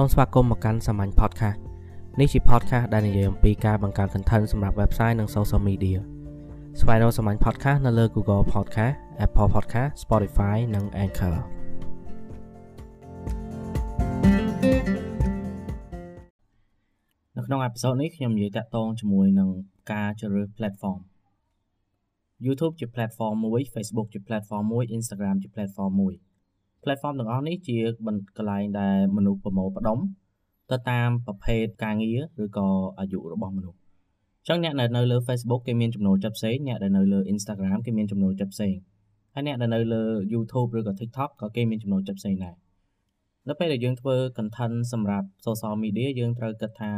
សូមស្វាគមន៍មកកាន់សាមញ្ញ podcast នេះជា podcast ដែលនិយាយអំពីការបង្កើត content សម្រាប់ website និង social media ស្វែងរកសាមញ្ញ podcast នៅលើ Google Podcast Apple Podcast Spotify និង Anchor នៅក្នុងអេពីសូតនេះខ្ញុំនិយាយតាក់ទងជាមួយនឹងការជ្រើសរើស platform YouTube ជា platform មួយ Facebook ជា platform មួយ Instagram ជា platform មួយ platform ទាំងអស់នេះជាកន្លែងដែលមនុស្សប្រមូលផ្ដុំទៅតាមប្រភេទការងារឬក៏អាយុរបស់មនុស្សអញ្ចឹងអ្នកនៅលើ Facebook គេមានចំណូលចិត្តផ្សេងអ្នកដែលនៅលើ Instagram គេមានចំណូលចិត្តផ្សេងហើយអ្នកដែលនៅលើ YouTube ឬក៏ TikTok ក៏គេមានចំណូលចិត្តផ្សេងដែរនៅពេលដែលយើងធ្វើ content សម្រាប់ social media យើងត្រូវគិតថា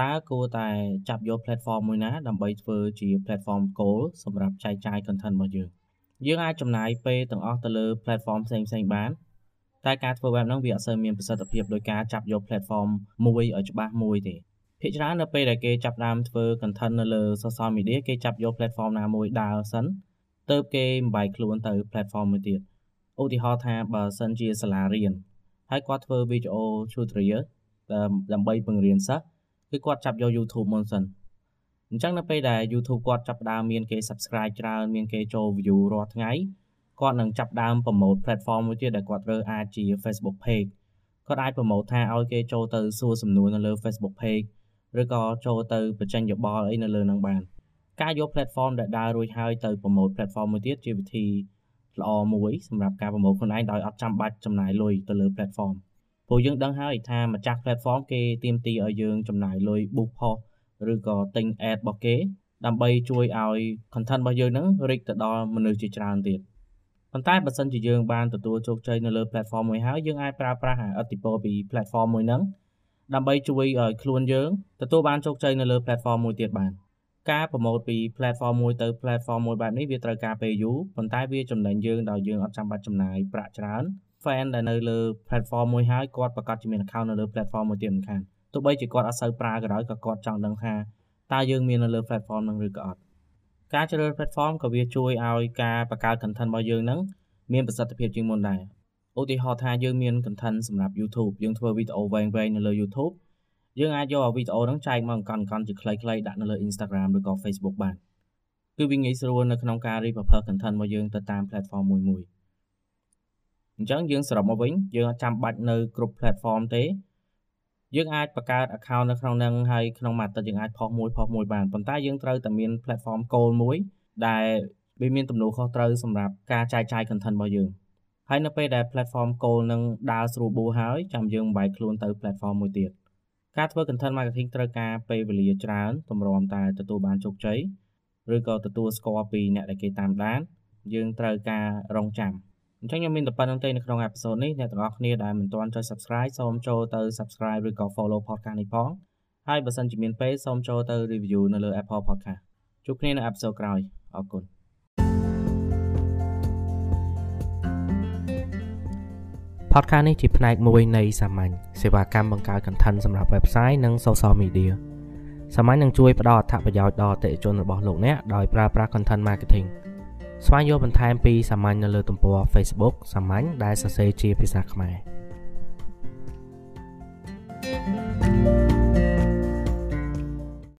តើគួរតែចាប់យក platform មួយណាដើម្បីធ្វើជា platform goal សម្រាប់ចែកចាយ content របស់យើង យើងអាចចំណាយពេលទាំងអស់ទៅលើ platform ផ្សេងផ្សេងបានតែការធ្វើបែបហ្នឹងវាអត់សូវមានប្រសិទ្ធភាពដោយការចាប់យក platform មួយឲ្យច្បាស់មួយទេភាគច្រើននៅពេលដែលគេចាប់ដើមធ្វើ content នៅលើ social media គេចាប់យក platform ណាមួយដើរសិនទៅគេបំបែកខ្លួនទៅ platform មួយទៀតឧទាហរណ៍ថាបើសិនជាសាលារៀនហើយគាត់ធ្វើ video tutorial ដើម្បីបង្រៀនសិស្សគឺគាត់ចាប់យក YouTube មុនសិន អញ្ចឹងនៅពេលដែល YouTube គាត់ចាប់ផ្ដើមមានគេ subscribe ច្រើនមានគេចូល view រាល់ថ្ងៃគាត់នឹងចាប់ដើម promote platform មួយទៀតដែលគាត់រើសអាចជា Facebook page គាត់អាច promote ថាឲ្យគេចូលទៅសួរសំណួរនៅលើ Facebook page ឬក៏ចូលទៅបញ្ចេញយោបល់អីនៅលើនឹងបានការយក platform ដែលដើររួចហើយទៅ promote platform មួយទៀតជាវិធីល្អមួយសម្រាប់ការ promote ខ្លួនឯងដោយអត់ចាំបាច់ចំណាយលុយទៅលើ platform ព្រោះយើងដឹងហើយថាម្ចាស់ platform គេទាមទារឲ្យយើងចំណាយលុយ book post ឬក៏ទិញ ad របស់គេ ដើម្បីជួយឲ្យ content របស់យើងហ្នឹងរីកទៅដល់មនុស្សជាច្រើនទៀតប៉ុន្តែបើសិនជាយើងបានទទួលជោគជ័យនៅលើ platform មួយហើយយើងអាចប្រើប្រាស់ឥទ្ធិពលពី platform មួយហ្នឹងដើម្បីជួយឲ្យខ្លួនយើងទទួលបានជោគជ័យនៅលើ platform មួយទៀតបានការប្រម៉ូទពី platform មួយទៅ platform មួយបែបនេះវាត្រូវការពេលយូរប៉ុន្តែវាចំណេញយើងដោយយើងអត់ចាំបាច់ចំណាយប្រាក់ច្រើន fan ដែលនៅលើ platform មួយហើយគាត់ប្រកាសជាមាន account នៅលើ platform មួយទៀតមិនខាន ទោះបីជាគាត់អត់សូវប្រើក៏ដោយក៏គាត់ចង់ដឹងថាតើយើងមាននៅលើ platform ហ្នឹងឬក៏អត់ការជ្រើសរើស platform ក៏វាជួយឲ្យការបង្កើត content របស់យើងហ្នឹងមានប្រសិទ្ធភាពជាងមុនដែរឧទាហរណ៍ថាយើងមាន content សម្រាប់ YouTube យើងធ្វើវីដេអូវែងៗនៅលើ YouTube យើងអាចយកវីដេអូហ្នឹងចែកមកអង្កត់អង្កត់ជាខ្លីៗដាក់នៅលើ Instagram ឬក៏ Facebook បានគឺវាងាយស្រួលនៅក្នុងការ repurpose content របស់យើងទៅតាម platform មួយមួយអញ្ចឹងយើងសរុបមកវិញយើងអត់ចាំបាច់នៅគ្រប់ platform ទេ យើងអាចបង្កើត account នៅក្នុងនឹងហើយក្នុងមួយអាទិត្យយើងអាចផុសមួយផុសមួយបានប៉ុន្តែយើងត្រូវតែមាន platform goal មួយដែលវាមានទំនួលខុសត្រូវសម្រាប់ការចែកចាយ content របស់យើងហើយនៅពេលដែល platform goal នឹងដើរស្រួលបួរហើយចាំយើងបែកខ្លួនទៅ platform មួយទៀតការធ្វើ content marketing ត្រូវការពេលវេលាច្រើនតម្រាំតែទទួលបានជោគជ័យឬក៏ទទួលស្គាល់ពីអ្នកដែលគេតាមដានយើងត្រូវការរងចាំ អញ្ចឹងខ្ញុំមានតែប៉ុណ្្នឹងទេនៅក្នុងអេពីសូតនេះអ្នកទាំងអស់គ្នាដែលមិនទាន់ចុច Subscribe សូមចូលទៅ Subscribe ឬក៏ Follow podcast នេះផងហើយបើសិនជាមានពេលសូមចូលទៅ Review នៅលើ Apple Podcast ជួបគ្នានៅអេពីសូតក្រោយអរគុណ podcast នេះជាផ្នែកមួយនៃសាមញ្ញសេវាកម្មបង្កើត content សម្រាប់ website និង social media សាមញ្ញនឹងជួយផ្ដល់អត្ថប្រយោជន៍ដល់អតិថិជនរបស់លោកអ្នកដោយប្រើប្រាស់ content marketing ស្វែងយល់បន្ថែមពីសាមញ្ញនៅលើទំព័រ Facebook សាមញ្ញដែលសរសេរជាភាសាខ្មែរ